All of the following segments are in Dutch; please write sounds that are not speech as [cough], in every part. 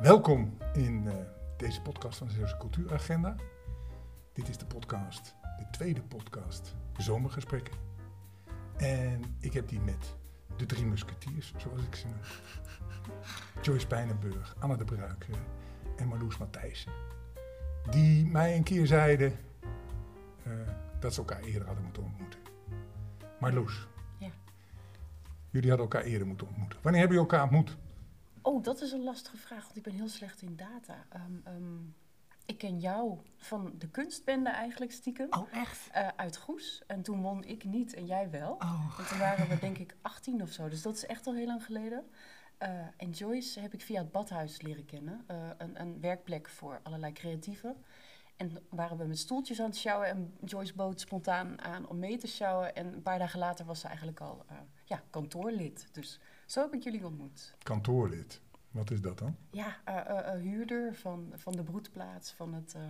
Welkom in uh, deze podcast van de Zeeuwse Cultuuragenda. Dit is de podcast, de tweede podcast, Zomergesprekken. En ik heb die met de drie musketiers, zoals ik ze noem. [laughs] Joyce Pijnenburg, Anne de Bruiker en Marloes Matthijssen. Die mij een keer zeiden uh, dat ze elkaar eerder hadden moeten ontmoeten. Marloes, Ja. jullie hadden elkaar eerder moeten ontmoeten. Wanneer hebben jullie elkaar ontmoet? Dat is een lastige vraag, want ik ben heel slecht in data. Ehm, ehm, ik ken jou van de kunstbende eigenlijk stiekem. Oh, echt? eh, uit Goes. En toen won ik niet en jij wel. Oh. En toen waren we denk ik 18 of zo. Dus dat is echt al heel lang geleden. Eh, en Joyce heb ik via het badhuis leren kennen. Eh, een, een werkplek voor allerlei creatieven. En waren we met stoeltjes aan het sjouwen. En Joyce bood spontaan aan om mee te sjouwen. En een paar dagen later was ze eigenlijk al eh, ja, kantoorlid. Dus zo heb ik jullie ontmoet. Kantoorlid. Wat is dat dan? Ja, eh, eh, eh, huurder van, van de broedplaats van het... eh,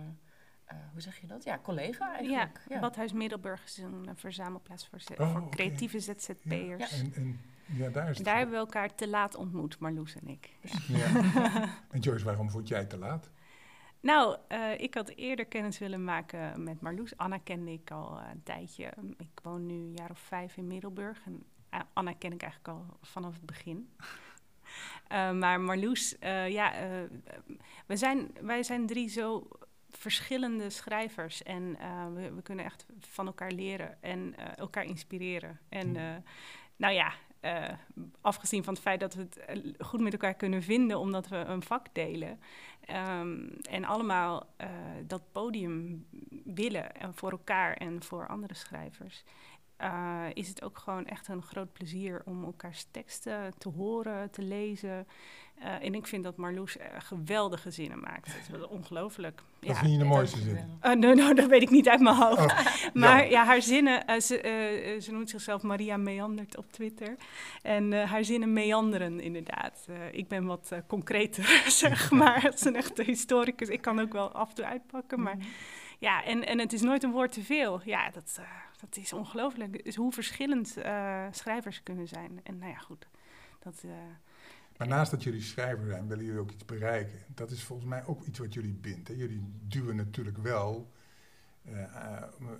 eh, hoe zeg je dat? Ja, collega eigenlijk. Ja, Badhuis Middelburg is een verzamelplaats voor, Oh, voor creatieve ZZP'ers. En, en ja, daar is. Daar hebben we elkaar te laat ontmoet, Marloes en ik. Ja. [laughs] en Joyce, waarom vond jij te laat? Nou, eh, ik had eerder kennis willen maken met Marloes. Anna kende ik al een tijdje. Ik woon nu een jaar of vijf in Middelburg. En Anna ken ik eigenlijk al vanaf het begin. Eh, maar Marloes, eh, ja, eh, we zijn, wij zijn drie zo verschillende schrijvers. En we, we kunnen echt van elkaar leren en elkaar inspireren. En nou ja, afgezien van het feit dat we het goed met elkaar kunnen vinden omdat we een vak delen. Ehm, en allemaal dat podium willen en voor elkaar en voor andere schrijvers. Eh, is het ook gewoon echt een groot plezier om elkaars teksten te horen, te lezen. Eh, en ik vind dat Marloes eh, geweldige zinnen maakt. Het is ongelooflijk. Wat vind je de mooiste zin? Eh, nou, nou, dat weet ik niet uit mijn hoofd. Oh, [laughs] Maar ja. ja, haar zinnen, eh, ze, ze noemt zichzelf Maria Meandert op Twitter. En eh, haar zinnen meanderen inderdaad. Eh, ik ben wat eh, concreter, [laughs] zeg maar, als een echte historicus. Ik kan ook wel af en toe uitpakken, maar ja, en, en het is nooit een woord te veel. Ja, dat, eh, dat is ongelooflijk. Dus hoe verschillend eh, schrijvers kunnen zijn. En nou ja, goed, dat... eh, Maar naast dat jullie schrijver zijn, willen jullie ook iets bereiken. Dat is volgens mij ook iets wat jullie bindt. Hè? Jullie duwen natuurlijk wel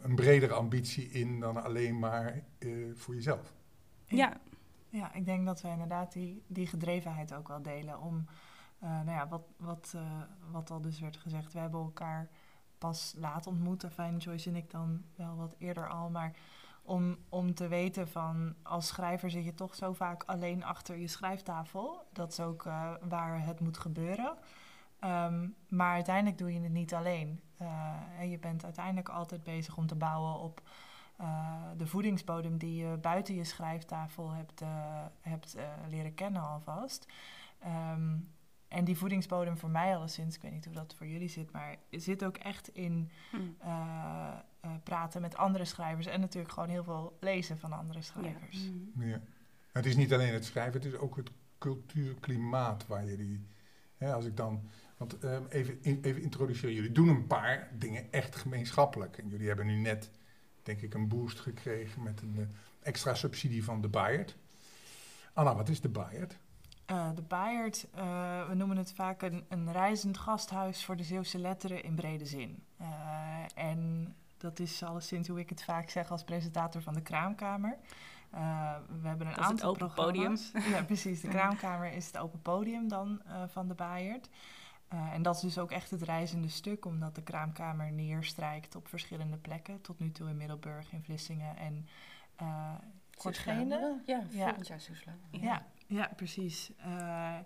een bredere ambitie in dan alleen maar eh, voor jezelf. ja, Ja, ik denk dat we inderdaad die, die gedrevenheid ook wel delen. Om, eh, nou ja, wat, wat, eh, wat al dus werd gezegd, we hebben elkaar pas laat ontmoet. Fijn, Joyce en ik dan wel wat eerder al. Maar om, om te weten van, als schrijver zit je toch zo vaak alleen achter je schrijftafel. Dat is ook eh, waar het moet gebeuren. Ehm, maar uiteindelijk doe je het niet alleen. En je bent uiteindelijk altijd bezig om te bouwen op eh, de voedingsbodem die je buiten je schrijftafel hebt, hebt leren kennen alvast. Ehm, en die voedingsbodem voor mij alleszins, ik weet niet hoe dat voor jullie zit, maar zit ook echt in hm. eh, eh, praten met andere schrijvers en natuurlijk gewoon heel veel lezen van andere schrijvers. Hm. Ja. Het is niet alleen het schrijven, het is ook het cultuurklimaat waar jullie... Hè, als ik dan... Want eh, even, in- even introduceren. Jullie doen een paar dingen echt gemeenschappelijk. En jullie hebben nu net, denk ik, een boost gekregen met een eh, extra subsidie van de Bayard. Anna, wat is de Bayard? Eh, de Bayard, eh, we noemen het vaak een, een reizend gasthuis voor de Zeeuwse letteren in brede zin. Eh, en dat is alleszins hoe ik het vaak zeg als presentator van de Kraamkamer. We hebben een Dat is het aantal open programma's. Ja, precies. De [laughs] Kraamkamer is het open podium dan van de. Eh, en dat is dus ook echt het reizende stuk, omdat de Kraamkamer neerstrijkt op verschillende plekken. Tot nu toe in Middelburg, in Vlissingen en Kortgene. Ja, Ja. volgend jaar Soeslaan. Ja, ja precies. Eh,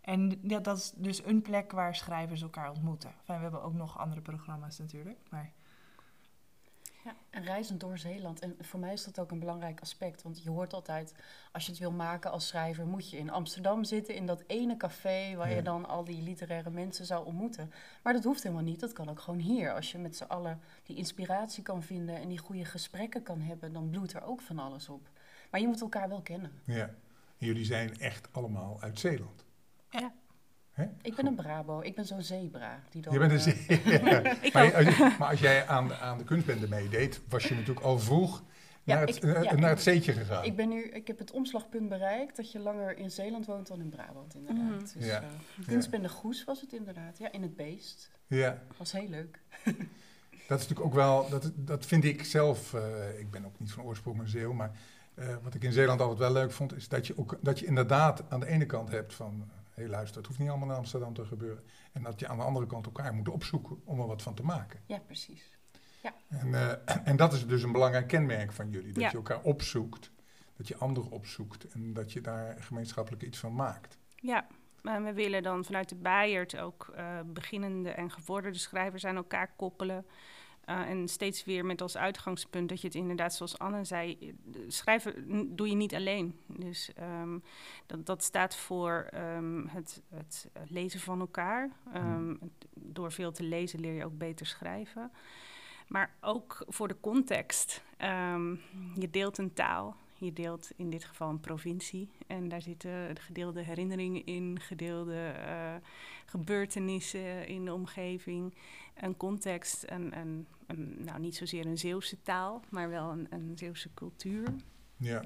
en ja, dat is dus een plek waar schrijvers elkaar ontmoeten. Enfin, we hebben ook nog andere programma's natuurlijk. Maar Ja, en reizend door Zeeland. En voor mij is dat ook een belangrijk aspect. Want je hoort altijd, als je het wil maken als schrijver, moet je in Amsterdam zitten, in dat ene café waar Ja. je dan al die literaire mensen zou ontmoeten. Maar dat hoeft helemaal niet. Dat kan ook gewoon hier. Als je met z'n allen die inspiratie kan vinden en die goede gesprekken kan hebben, dan bloeit er ook van alles op. Maar je moet elkaar wel kennen. Ja. En jullie zijn echt allemaal uit Zeeland. Ja. Hè? Ik ben een Brabo, ik ben zo'n zebra. Die dan, Je bent een eh, [laughs] Ja. [laughs] Ik maar, als je- maar als jij aan, de- aan de kunstbende meedeed, was je natuurlijk al vroeg Ja, naar, het, ik- eh, ja, naar het zeetje gegaan. Ik, ben nu, ik heb het omslagpunt bereikt dat je langer in Zeeland woont dan in Brabant, inderdaad. Mhm. Dus, Ja. eh, Kunstbende Goes was het inderdaad. Ja, in het beest. ja, Was heel leuk. dat is natuurlijk ook wel, dat, dat vind ik zelf, eh, ik ben ook niet van oorsprong een Zeeuw, maar eh, wat ik in Zeeland altijd wel leuk vond, is dat je, ook, dat je inderdaad aan de ene kant hebt van, hé hey, luister, het hoeft niet allemaal in Amsterdam te gebeuren. En dat je aan de andere kant elkaar moet opzoeken om er wat van te maken. Ja, precies. En, eh, [clears throat] en dat is dus een belangrijk kenmerk van jullie, dat Ja. je elkaar opzoekt, dat je anderen opzoekt en dat je daar gemeenschappelijk iets van maakt. Ja, maar we willen dan vanuit de Bijert ook eh, beginnende en gevorderde schrijvers aan elkaar koppelen. Eh, en steeds weer met als uitgangspunt dat je het inderdaad, zoals Anne zei, eh, schrijven doe je niet alleen. Dus ehm, dat, dat staat voor ehm, het, het lezen van elkaar. Ehm, Door veel te lezen leer je ook beter schrijven. Maar ook voor de context. Je deelt een taal. Je deelt in dit geval een provincie. En daar zitten gedeelde herinneringen in, gedeelde eh, gebeurtenissen in de omgeving. Een context, een, een, een, nou niet zozeer een Zeeuwse taal, maar wel een, een Zeeuwse cultuur. Ja,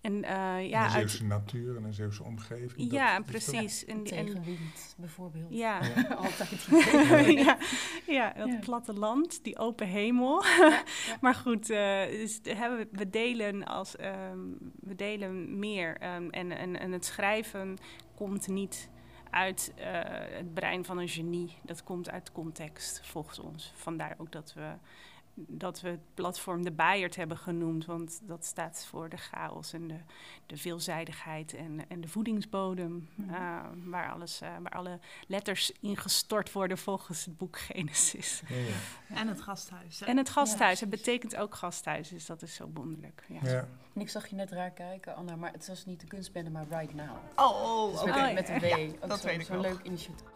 En eh, en ja, een uit, Zeeuwse natuur en een Zeeuwse omgeving. ja, dat precies. En, en, Tegenwind, bijvoorbeeld. ja, [laughs] Altijd. [laughs] ja, ja, dat Ja. platteland, die open hemel. ja. [laughs] maar goed, eh, dus we, we delen als ehm, we delen meer. ehm, en, en, en het schrijven komt niet uit eh, het brein van een genie. Dat komt uit context, volgens ons. Vandaar ook dat we, dat we het platform de Bijert hebben genoemd. Want dat staat voor de chaos en de, de veelzijdigheid en, en de voedingsbodem. Mhm. eh, waar, alles, eh, waar alle letters ingestort worden volgens het boek Genesis. Ja, ja. En het gasthuis. hè? En het gasthuis, Ja, het betekent ook gasthuis, dus dat is zo wonderlijk. Ja. Ja. En ik zag je net raar kijken, Anna, maar het was niet de kunstbende, maar Right Now. Oh, oh, Dus oké. met, Oh, met een W. ja, ook dat zo- weet ik leuk initiatief.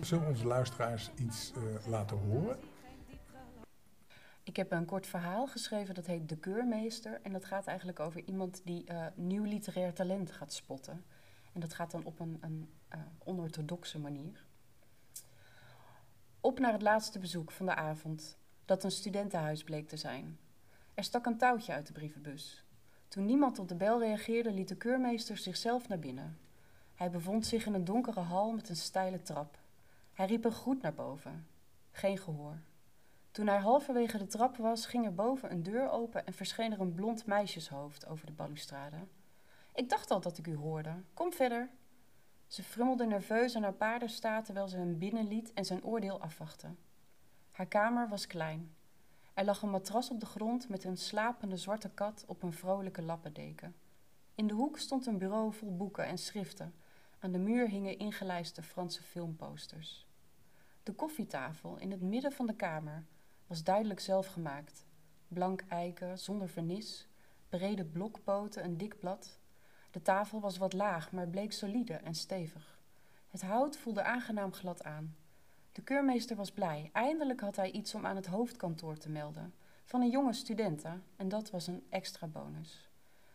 Zullen onze luisteraars iets eh, laten horen? Ik heb een kort verhaal geschreven dat heet De Keurmeester. En dat gaat eigenlijk over iemand die eh, nieuw literair talent gaat spotten. En dat gaat dan op een, een eh, onorthodoxe manier. Op naar het laatste bezoek van de avond, dat een studentenhuis bleek te zijn. Er stak een touwtje uit de brievenbus. Toen niemand op de bel reageerde, liet de keurmeester zichzelf naar binnen. Hij bevond zich in een donkere hal met een steile trap. Hij riep een groet naar boven. Geen gehoor. Toen hij halverwege de trap was, ging er boven een deur open en verscheen er een blond meisjeshoofd over de balustrade. Ik dacht al dat ik u hoorde. Kom verder. Ze frummelde nerveus aan haar paarden staat terwijl ze hem binnenliet en zijn oordeel afwachtte. Haar kamer was klein. Er lag een matras op de grond met een slapende zwarte kat op een vrolijke lappendeken. In de hoek stond een bureau vol boeken en schriften. Aan de muur hingen ingelijste Franse filmposters. De koffietafel in het midden van de kamer was duidelijk zelf gemaakt. Blank eiken, zonder vernis, brede blokpoten, een dik blad. De tafel was wat laag, maar bleek solide en stevig. Het hout voelde aangenaam glad aan. De keurmeester was blij. Eindelijk had hij iets om aan het hoofdkantoor te melden. Van een jonge studente. En dat was een extra bonus.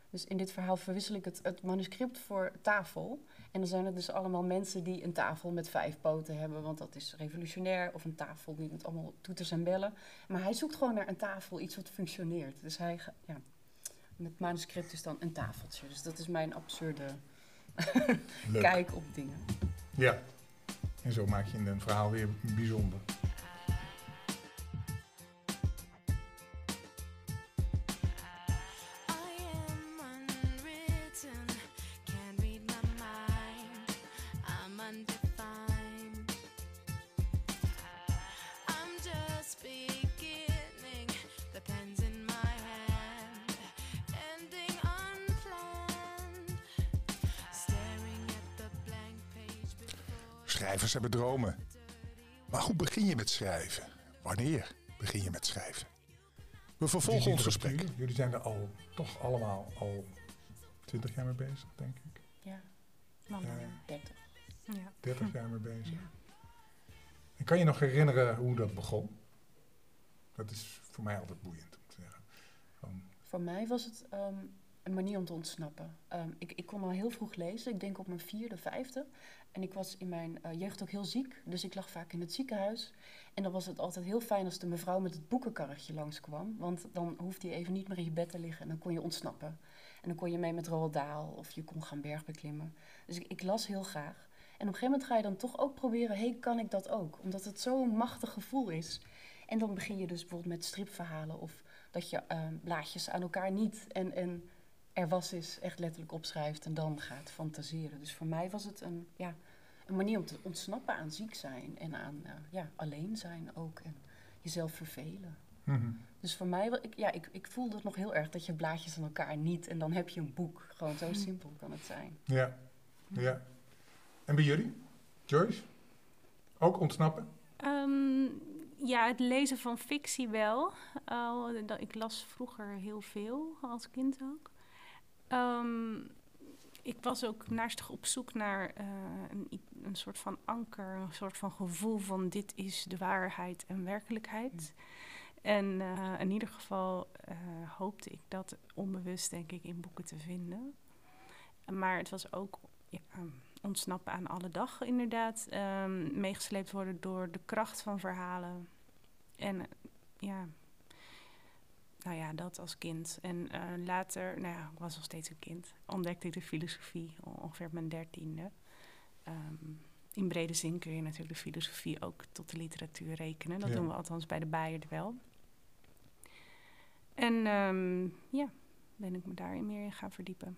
Dus in dit verhaal verwissel ik het, het manuscript voor tafel. En dan zijn het dus allemaal mensen die een tafel met vijf poten hebben, want dat is revolutionair. Of een tafel die met allemaal toeters en bellen. Maar hij zoekt gewoon naar een tafel, iets wat functioneert. Dus hij, ja, met manuscript is dan een tafeltje. Dus dat is mijn absurde [laughs] kijk op dingen. Ja. En zo maak je een verhaal weer bijzonder. Schrijvers hebben dromen. Maar hoe begin je met schrijven? Wanneer begin je met schrijven? We vervolgen ons gesprek. Jullie zijn er al toch allemaal al 20 jaar mee bezig, denk ik. Ja, Lang Ja. langer. 30. Ja. 30 jaar mee bezig. Ja. En kan je nog herinneren hoe dat begon? Dat is voor mij altijd boeiend om te zeggen. Van, Voor mij was het ehm, een manier om te ontsnappen. Ehm, ik, ik kon al heel vroeg lezen, ik denk op mijn vierde, vijfde. En ik was in mijn eh, jeugd ook heel ziek, dus ik lag vaak in het ziekenhuis. En dan was het altijd heel fijn als de mevrouw met het boekenkarretje langskwam. Want dan hoefde je even niet meer in je bed te liggen en dan kon je ontsnappen. En dan kon je mee met Roald Dahl of je kon gaan bergbeklimmen. Dus ik, ik las heel graag. En op een gegeven moment ga je dan toch ook proberen, hey, kan ik dat ook? Omdat het zo'n machtig gevoel is. En dan begin je dus bijvoorbeeld met stripverhalen of dat je ehm, blaadjes aan elkaar niet en, en er was is echt letterlijk opschrijft en dan gaat fantaseren. Dus voor mij was het een, ja, een manier om te ontsnappen aan ziek zijn en aan eh, ja, alleen zijn ook en jezelf vervelen. mhm. Dus voor mij, ik, ja, ik, ik voelde het nog heel erg dat je blaadjes aan elkaar niet en dan heb je een boek. Gewoon zo simpel kan het zijn. Ja, ja. En bij jullie? Joyce? Ook ontsnappen? Ehm, ja, het lezen van fictie wel. Uh, ik las vroeger heel veel, als kind ook. Ehm, ik was ook naastig op zoek naar eh, een, een soort van anker, een soort van gevoel van dit is de waarheid en werkelijkheid. En eh, in ieder geval eh, hoopte ik dat onbewust, denk ik, in boeken te vinden. Maar het was ook ja, ehm, ontsnappen aan alle dag, inderdaad. Ehm, meegesleept worden door de kracht van verhalen. En ja, nou ja, dat als kind. En eh, later, nou ja, ik was nog steeds een kind, ontdekte ik de filosofie on- ongeveer op mijn dertiende. Ehm, in brede zin kun je natuurlijk de filosofie ook tot de literatuur rekenen. Dat Ja. doen we althans bij de Bijert wel. En ehm, ja, ben ik me daarin meer in gaan verdiepen.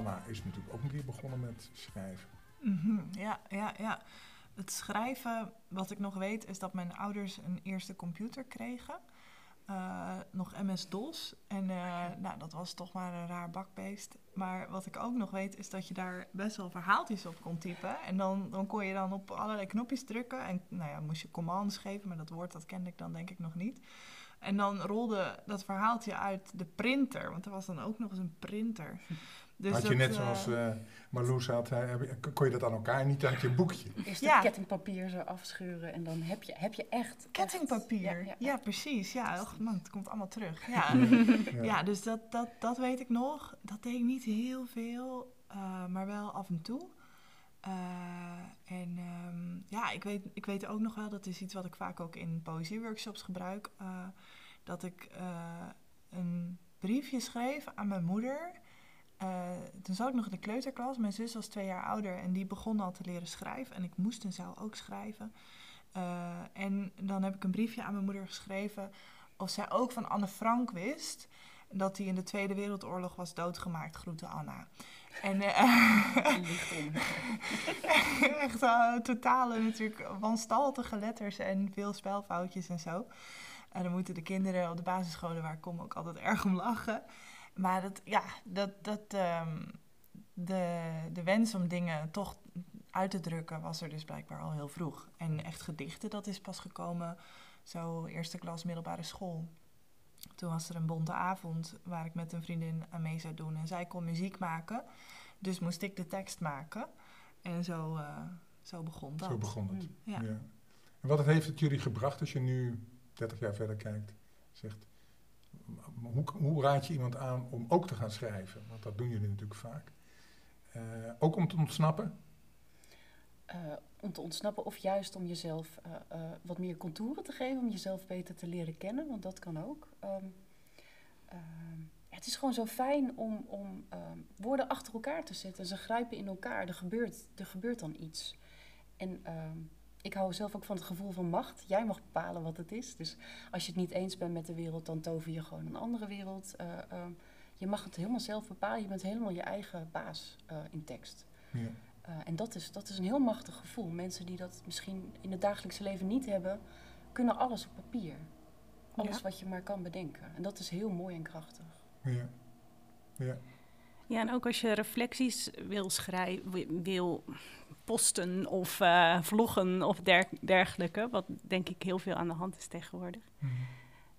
Anna is natuurlijk ook een keer begonnen met schrijven. Mhm, Ja, ja, ja. Het schrijven, wat ik nog weet, is dat mijn ouders een eerste computer kregen. Eh, nog MS-DOS. En eh, nou, dat was toch maar een raar bakbeest. Maar wat ik ook nog weet, is dat je daar best wel verhaaltjes op kon typen. En dan, dan kon je dan op allerlei knopjes drukken. En nou ja, moest je commands geven, maar dat woord dat kende ik dan denk ik nog niet. En dan rolde dat verhaaltje uit de printer. Want er was dan ook nog eens een printer. [laughs] Dus had je dat, net zoals eh Marloes had, heb je- kon je dat aan elkaar niet, had je een boekje. Eerst Ja. kettingpapier zo afschuren en dan heb je, heb je echt... Kettingpapier. echt- Ja, ja, ja. precies. Ja, och, man, het komt allemaal terug. Ja, Ja. [laughs] ja dus dat, dat, dat weet ik nog. Dat deed ik niet heel veel, eh, maar wel af en toe. Eh, en ehm, ja, ik weet, ik weet ook nog wel, dat is iets wat ik vaak ook in poëzieworkshops gebruik, eh, dat ik eh, een briefje schreef aan mijn moeder. Eh, toen zat ik nog in de kleuterklas. Mijn zus was twee jaar ouder en die begon al te leren schrijven. En ik moest en zou ook schrijven. Eh, en dan heb ik een briefje aan mijn moeder geschreven of zij ook van Anne Frank wist dat hij in de Tweede Wereldoorlog was doodgemaakt. Groeten Anna. En [laughs] om. [laughs] echt eh, totale natuurlijk wanstaltige letters en veel spelfoutjes en zo. En dan moeten de kinderen op de basisscholen waar ik kom ook altijd erg om lachen. Maar dat, ja, dat, dat, ehm, de, de wens om dingen toch uit te drukken was er dus blijkbaar al heel vroeg. En echt gedichten, dat is pas gekomen zo eerste klas middelbare school. Toen was er een bonte avond waar ik met een vriendin aan mee zou doen. En zij kon muziek maken, dus moest ik de tekst maken. En zo, eh, zo begon dat. Zo begon het. Ja. Ja. En wat heeft het jullie gebracht als je nu 30 jaar verder kijkt? Zegt, hoe, raad je iemand aan om ook te gaan schrijven? Want dat doen jullie natuurlijk vaak. Eh, ook om te ontsnappen. eh, om te ontsnappen of juist om jezelf eh, wat meer contouren te geven, om jezelf beter te leren kennen, want dat kan ook. Ehm, ehm, het is gewoon zo fijn om, om ehm, woorden achter elkaar te zetten. Ze grijpen in elkaar, er gebeurt, er gebeurt dan iets. En ik hou zelf ook van het gevoel van macht. Jij mag bepalen wat het is. Dus als je het niet eens bent met de wereld, dan tover je gewoon een andere wereld. Eh, ehm, je mag het helemaal zelf bepalen. Je bent helemaal je eigen baas eh, in tekst. Ja. Uh, en dat is, dat is een heel machtig gevoel. Mensen die dat misschien in het dagelijkse leven niet hebben, kunnen alles op papier. Alles Ja. wat je maar kan bedenken. En dat is heel mooi en krachtig. Ja. ja. Ja, en ook als je reflecties wil schrijven, wil posten of eh, vloggen of der- dergelijke, wat denk ik heel veel aan de hand is tegenwoordig, Mhm.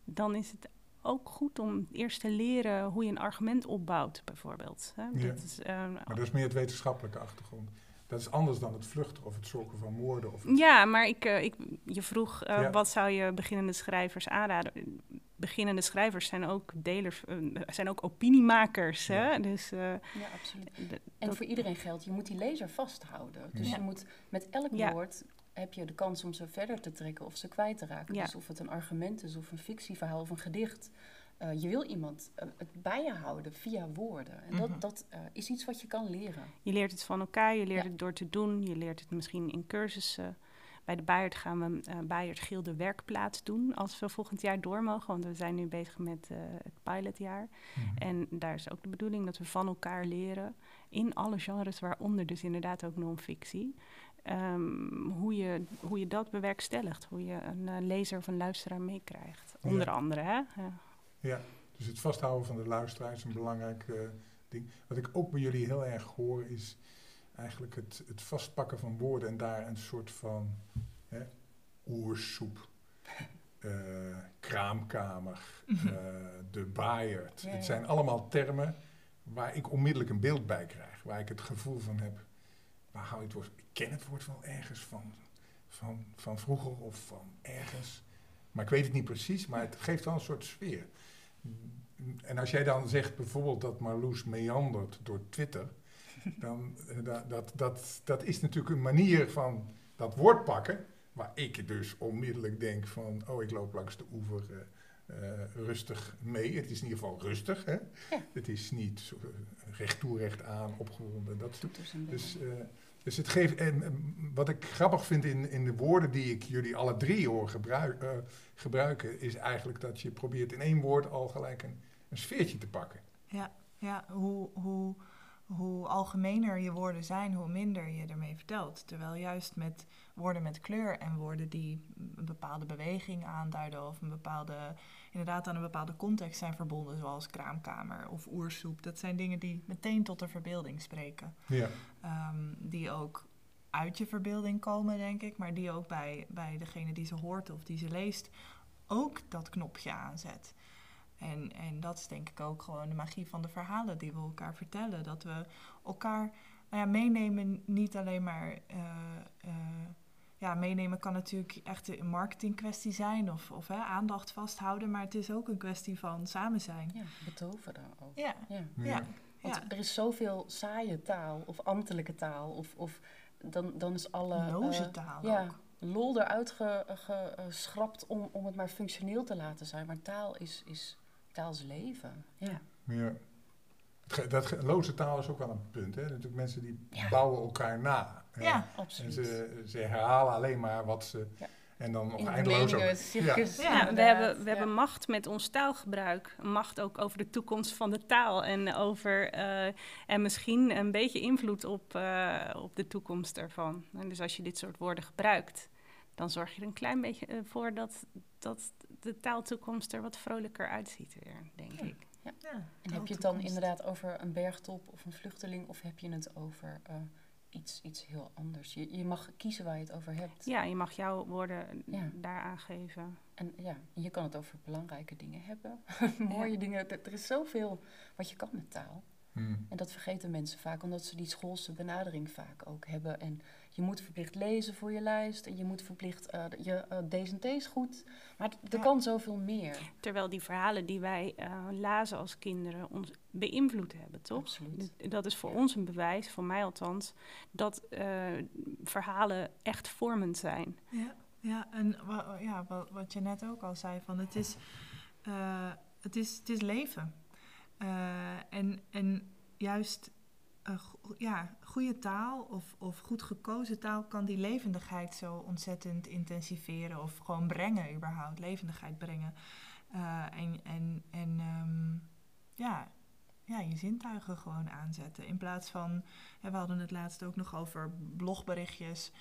dan is het ook goed om eerst te leren hoe je een argument opbouwt, bijvoorbeeld. Hè? Ja. Dat is, eh, Maar dat is meer het wetenschappelijke achtergrond. Dat is anders dan het vluchten of het zoeken van woorden. Of het- Ja, maar ik, eh, ik, je vroeg Ja. wat zou je beginnende schrijvers aanraden? Beginnende schrijvers zijn ook delers, eh, zijn ook opiniemakers. Ja. Hè? Dus, eh, Ja, absoluut. En voor iedereen geldt, je moet die lezer vasthouden. Dus Ja. je moet met elk Ja. woord heb je de kans om ze verder te trekken of ze kwijt te raken. Ja. Dus of het een argument is of een fictieverhaal of een gedicht. eh, je wil iemand het bij je houden via woorden. En dat, Mhm. dat is iets wat je kan leren. Je leert het van elkaar, je leert Ja. het door te doen, je leert het misschien in cursussen. Bij de Bayard gaan we eh Bayard Gilde werkplaats doen als we volgend jaar door mogen. Want we zijn nu bezig met eh, het pilotjaar. Mhm. En daar is ook de bedoeling dat we van elkaar leren. In alle genres, waaronder dus inderdaad ook non-fictie. ehm, hoe, je, hoe je dat bewerkstelligt. Hoe je een eh, lezer of een luisteraar meekrijgt. Ja. Onder andere, hè? Ja. Ja, dus het vasthouden van de luisteraar is een belangrijk ding. Wat ik ook bij jullie heel erg hoor is eigenlijk het, het vastpakken van woorden en daar een soort van hè, oersoep, [laughs] eh, kraamkamer, eh, de baaierd. Ja, ja. Het zijn allemaal termen waar ik onmiddellijk een beeld bij krijg. Waar ik het gevoel van heb, waar hou je het woord? Ik ken het woord wel ergens van, van, van vroeger of van ergens. Maar ik weet het niet precies, maar het geeft wel een soort sfeer. En als jij dan zegt bijvoorbeeld dat Marloes meandert door Twitter, dan eh, dat, dat, dat, dat is natuurlijk een manier van dat woord pakken, waar ik dus onmiddellijk denk van, oh ik loop langs de oever eh, eh, rustig mee. Het is in ieder geval rustig, hè? Ja. Het is niet zo, recht toe, recht aan, opgewonden, dat soort dus, eh, dus het geeft. En, en wat ik grappig vind in, in de woorden die ik jullie alle drie hoor gebruik, eh, gebruiken, is eigenlijk dat je probeert in één woord al gelijk een, een sfeertje te pakken. Ja, ja hoe, hoe, hoe algemener je woorden zijn, hoe minder je ermee vertelt. Terwijl juist met woorden met kleur en woorden die een bepaalde beweging aanduiden of een bepaalde, inderdaad aan een bepaalde context zijn verbonden, zoals kraamkamer of oersoep. Dat zijn dingen die meteen tot de verbeelding spreken. Ja. Ehm, die ook uit je verbeelding komen, denk ik, maar die ook bij, bij degene die ze hoort of die ze leest ook dat knopje aanzet. En, en dat is denk ik ook gewoon de magie van de verhalen die we elkaar vertellen. Dat we elkaar nou ja, meenemen, niet alleen maar. eh, eh, ja, meenemen kan natuurlijk echt een marketingkwestie zijn of, of hè, aandacht vasthouden, maar het is ook een kwestie van samen zijn. Ja, betoveren ook. Ja, Ja. Want ja. er is zoveel saaie taal of ambtelijke taal. Of, of dan, dan is alle Loze eh, taal ja, ook. lol eruit ge- ge- geschrapt om, om het maar functioneel te laten zijn. Maar taal is, is, taal is leven. Ja. Dat loze taal is ook wel een punt. Hè? Natuurlijk mensen die Ja. bouwen elkaar na. hè. Ja, En absoluut. ze, ze herhalen alleen maar wat ze. Ja. En dan nog In de eindeloos ook. Ja, Ja, we hebben, we Ja. hebben macht met ons taalgebruik. Macht ook over de toekomst van de taal. En, over, eh, en misschien een beetje invloed op, eh, op de toekomst ervan. En dus als je dit soort woorden gebruikt, dan zorg je er een klein beetje eh, voor dat, dat de taaltoekomst er wat vrolijker uitziet weer, denk Ja. ik. ja. En heb je het dan inderdaad over een bergtop of een vluchteling? Of heb je het over eh, iets, iets heel anders? Je, je mag kiezen waar je het over hebt. Ja, je mag jouw woorden Ja. daar aangeven. En ja, je kan het over belangrijke dingen hebben. [laughs] Mooie dingen. Er, er is zoveel wat je kan met taal. Hmm. En dat vergeten mensen vaak, omdat ze die schoolse benadering vaak ook hebben. En je moet verplicht lezen voor je lijst. En je moet verplicht eh, je D's en T's goed. Maar er Ja. kan zoveel meer. Terwijl die verhalen die wij eh, lazen als kinderen ons beïnvloed hebben, toch? Absoluut. Dat is voor Ja. ons een bewijs, voor mij althans, dat eh, verhalen echt vormend zijn. Ja, ja en ja, wa- wat je net ook al zei, van het is, eh, het is, het is leven. Eh, en, en juist go- ja, goede taal of, of goed gekozen taal kan die levendigheid zo ontzettend intensiveren of gewoon brengen überhaupt, levendigheid brengen. Eh, en en, en ehm, ja, ja, je zintuigen gewoon aanzetten. In plaats van, we hadden het laatst ook nog over blogberichtjes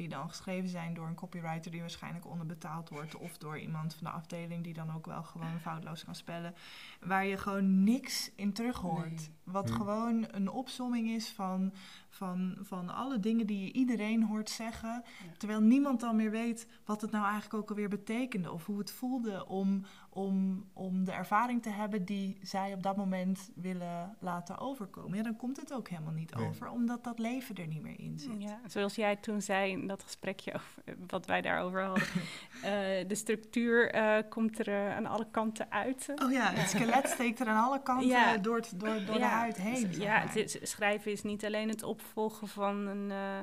die dan geschreven zijn door een copywriter die waarschijnlijk onderbetaald wordt. Of door iemand van de afdeling die dan ook wel gewoon foutloos kan spellen. Waar je gewoon niks in terug hoort. Nee. Wat Hm. gewoon een opsomming is van, van, van alle dingen die je iedereen hoort zeggen. Terwijl niemand dan meer weet wat het nou eigenlijk ook alweer betekende. Of hoe het voelde om, om, om de ervaring te hebben die zij op dat moment willen laten overkomen. Ja, dan komt het ook helemaal niet Nee. over, omdat dat leven er niet meer in zit. Ja, zoals jij toen zei in dat gesprekje over wat wij daarover hadden. [laughs] Eh, de structuur eh, komt er eh, aan alle kanten uit. Oh ja, het skelet steekt er aan alle kanten Ja. door, het- door, door de Ja, huid heen. Ja, het is, schrijven is niet alleen het opvolgen van een, eh,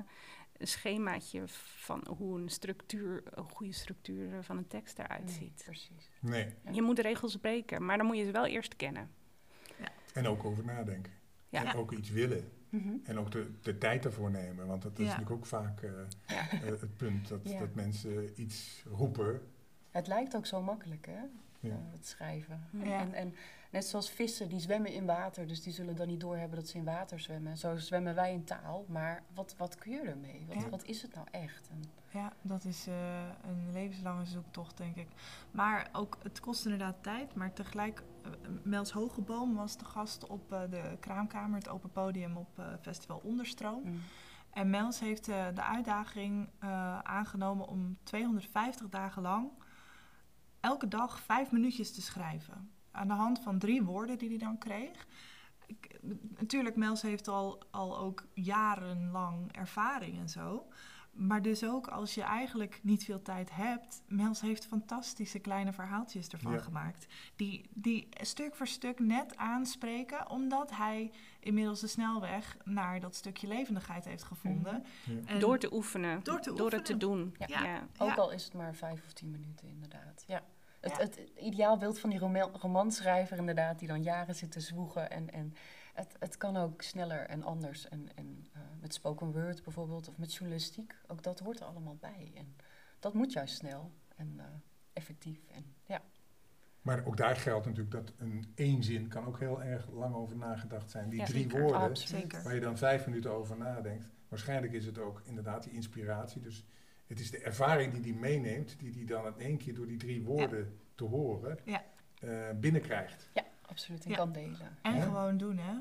een schemaatje van hoe een structuur, een goede structuur van een tekst eruit Nee, ziet. precies. Nee. Ja. Je moet de regels breken, maar dan moet je ze wel eerst kennen. En ook over nadenken. Ja. En ook iets willen. Mhm. En ook de, de tijd ervoor nemen. Want dat is Ja. natuurlijk ook vaak eh, Ja. eh, het punt. Dat, Ja. dat mensen iets roepen. Het lijkt ook zo makkelijk, hè? Ja. eh, het schrijven. Ja. En, en net zoals vissen, die zwemmen in water, dus die zullen dan niet doorhebben dat ze in water zwemmen. Zo zwemmen wij in taal, maar wat, wat kun je ermee? Wat, Ja. wat is het nou echt? En, Ja, dat is eh, een levenslange zoektocht, denk ik. Maar ook, het kost inderdaad tijd. Maar tegelijk, eh, Mels Hogeboom was de gast op eh, de Kraamkamer, het open podium op eh, Festival Onderstroom. mm. En Mels heeft eh, de uitdaging eh, aangenomen om 250 dagen lang elke dag vijf minuutjes te schrijven. Aan de hand van drie woorden die hij dan kreeg. Ik, natuurlijk, Mels heeft al, al ook jarenlang ervaring en zo. Maar dus ook als je eigenlijk niet veel tijd hebt. Mels heeft fantastische kleine verhaaltjes ervan Ja. gemaakt. Die, die stuk voor stuk net aanspreken. Omdat hij inmiddels de snelweg naar dat stukje levendigheid heeft gevonden. Ja. Door te oefenen, Door te door het te doen. Ja. Ja. Ook Ja. al is het maar vijf of tien minuten, inderdaad. Ja. Het, Ja. het ideaal beeld van die roma- romanschrijver, inderdaad, die dan jaren zit te zwoegen. En, en het, het kan ook sneller en anders. En, en eh, met spoken word bijvoorbeeld, of met journalistiek. Ook dat hoort er allemaal bij. En dat moet juist snel en eh, effectief. En, ja. Maar ook daar geldt natuurlijk dat een één zin kan ook heel erg lang over nagedacht zijn. Die Ja, drie zeker. woorden Absoluut. Waar je dan vijf minuten over nadenkt. Waarschijnlijk is het ook inderdaad die inspiratie. Dus het is de ervaring die die meeneemt, die die dan in één keer door die drie woorden te horen Ja. eh, binnenkrijgt. ja, absoluut. En Ja. kan delen. En Ja. gewoon doen, hè?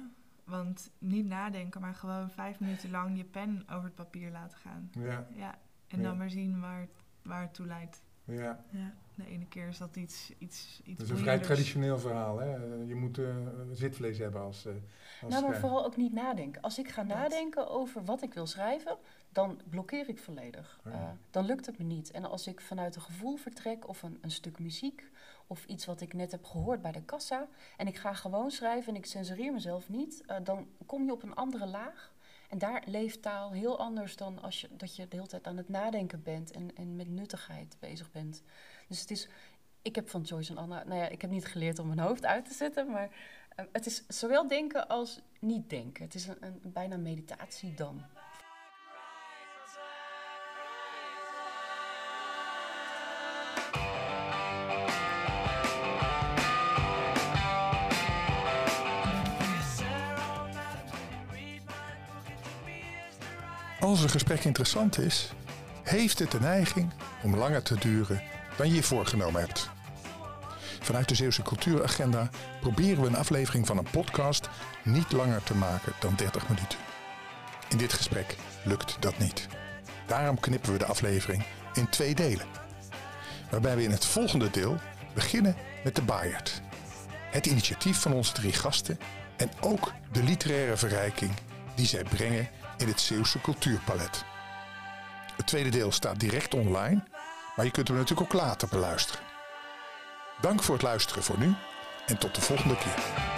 Want niet nadenken, maar gewoon vijf minuten lang je pen over het papier laten gaan. Ja, Ja. En Ja. dan maar zien waar het, waar het toe leidt. ja. Ja. De ene keer is dat iets, iets, iets Dat is een vrij traditioneel verhaal. Hè? Eh, Je moet eh, zitvlees hebben als, eh als Nou, maar schrijver. vooral ook niet nadenken. Als ik ga Dat. nadenken over wat ik wil schrijven, dan blokkeer ik volledig. Oh ja. Eh, dan lukt het me niet. En als ik vanuit een gevoel vertrek of een, een stuk muziek of iets wat ik net heb gehoord bij de kassa en ik ga gewoon schrijven en ik censureer mezelf niet, eh, dan kom je op een andere laag. En daar leeft taal heel anders dan als je, dat je de hele tijd aan het nadenken bent en, en met nuttigheid bezig bent. Dus het is, ik heb van Joyce en Anna, nou ja, ik heb niet geleerd om mijn hoofd uit te zetten, maar eh, het is zowel denken als niet denken. Het is een, een bijna meditatie dan. Als een gesprek interessant is, heeft het de neiging om langer te duren dan je je voorgenomen hebt. Vanuit de Zeeuwse Cultuuragenda proberen we een aflevering van een podcast niet langer te maken dan 30 minuten. In dit gesprek lukt dat niet. Daarom knippen we de aflevering in twee delen. Waarbij we in het volgende deel beginnen met de Bayard. Het initiatief van onze drie gasten en ook de literaire verrijking die zij brengen in het Zeeuwse cultuurpalet. Het tweede deel staat direct online, maar je kunt hem natuurlijk ook later beluisteren. Dank voor het luisteren voor nu en tot de volgende keer.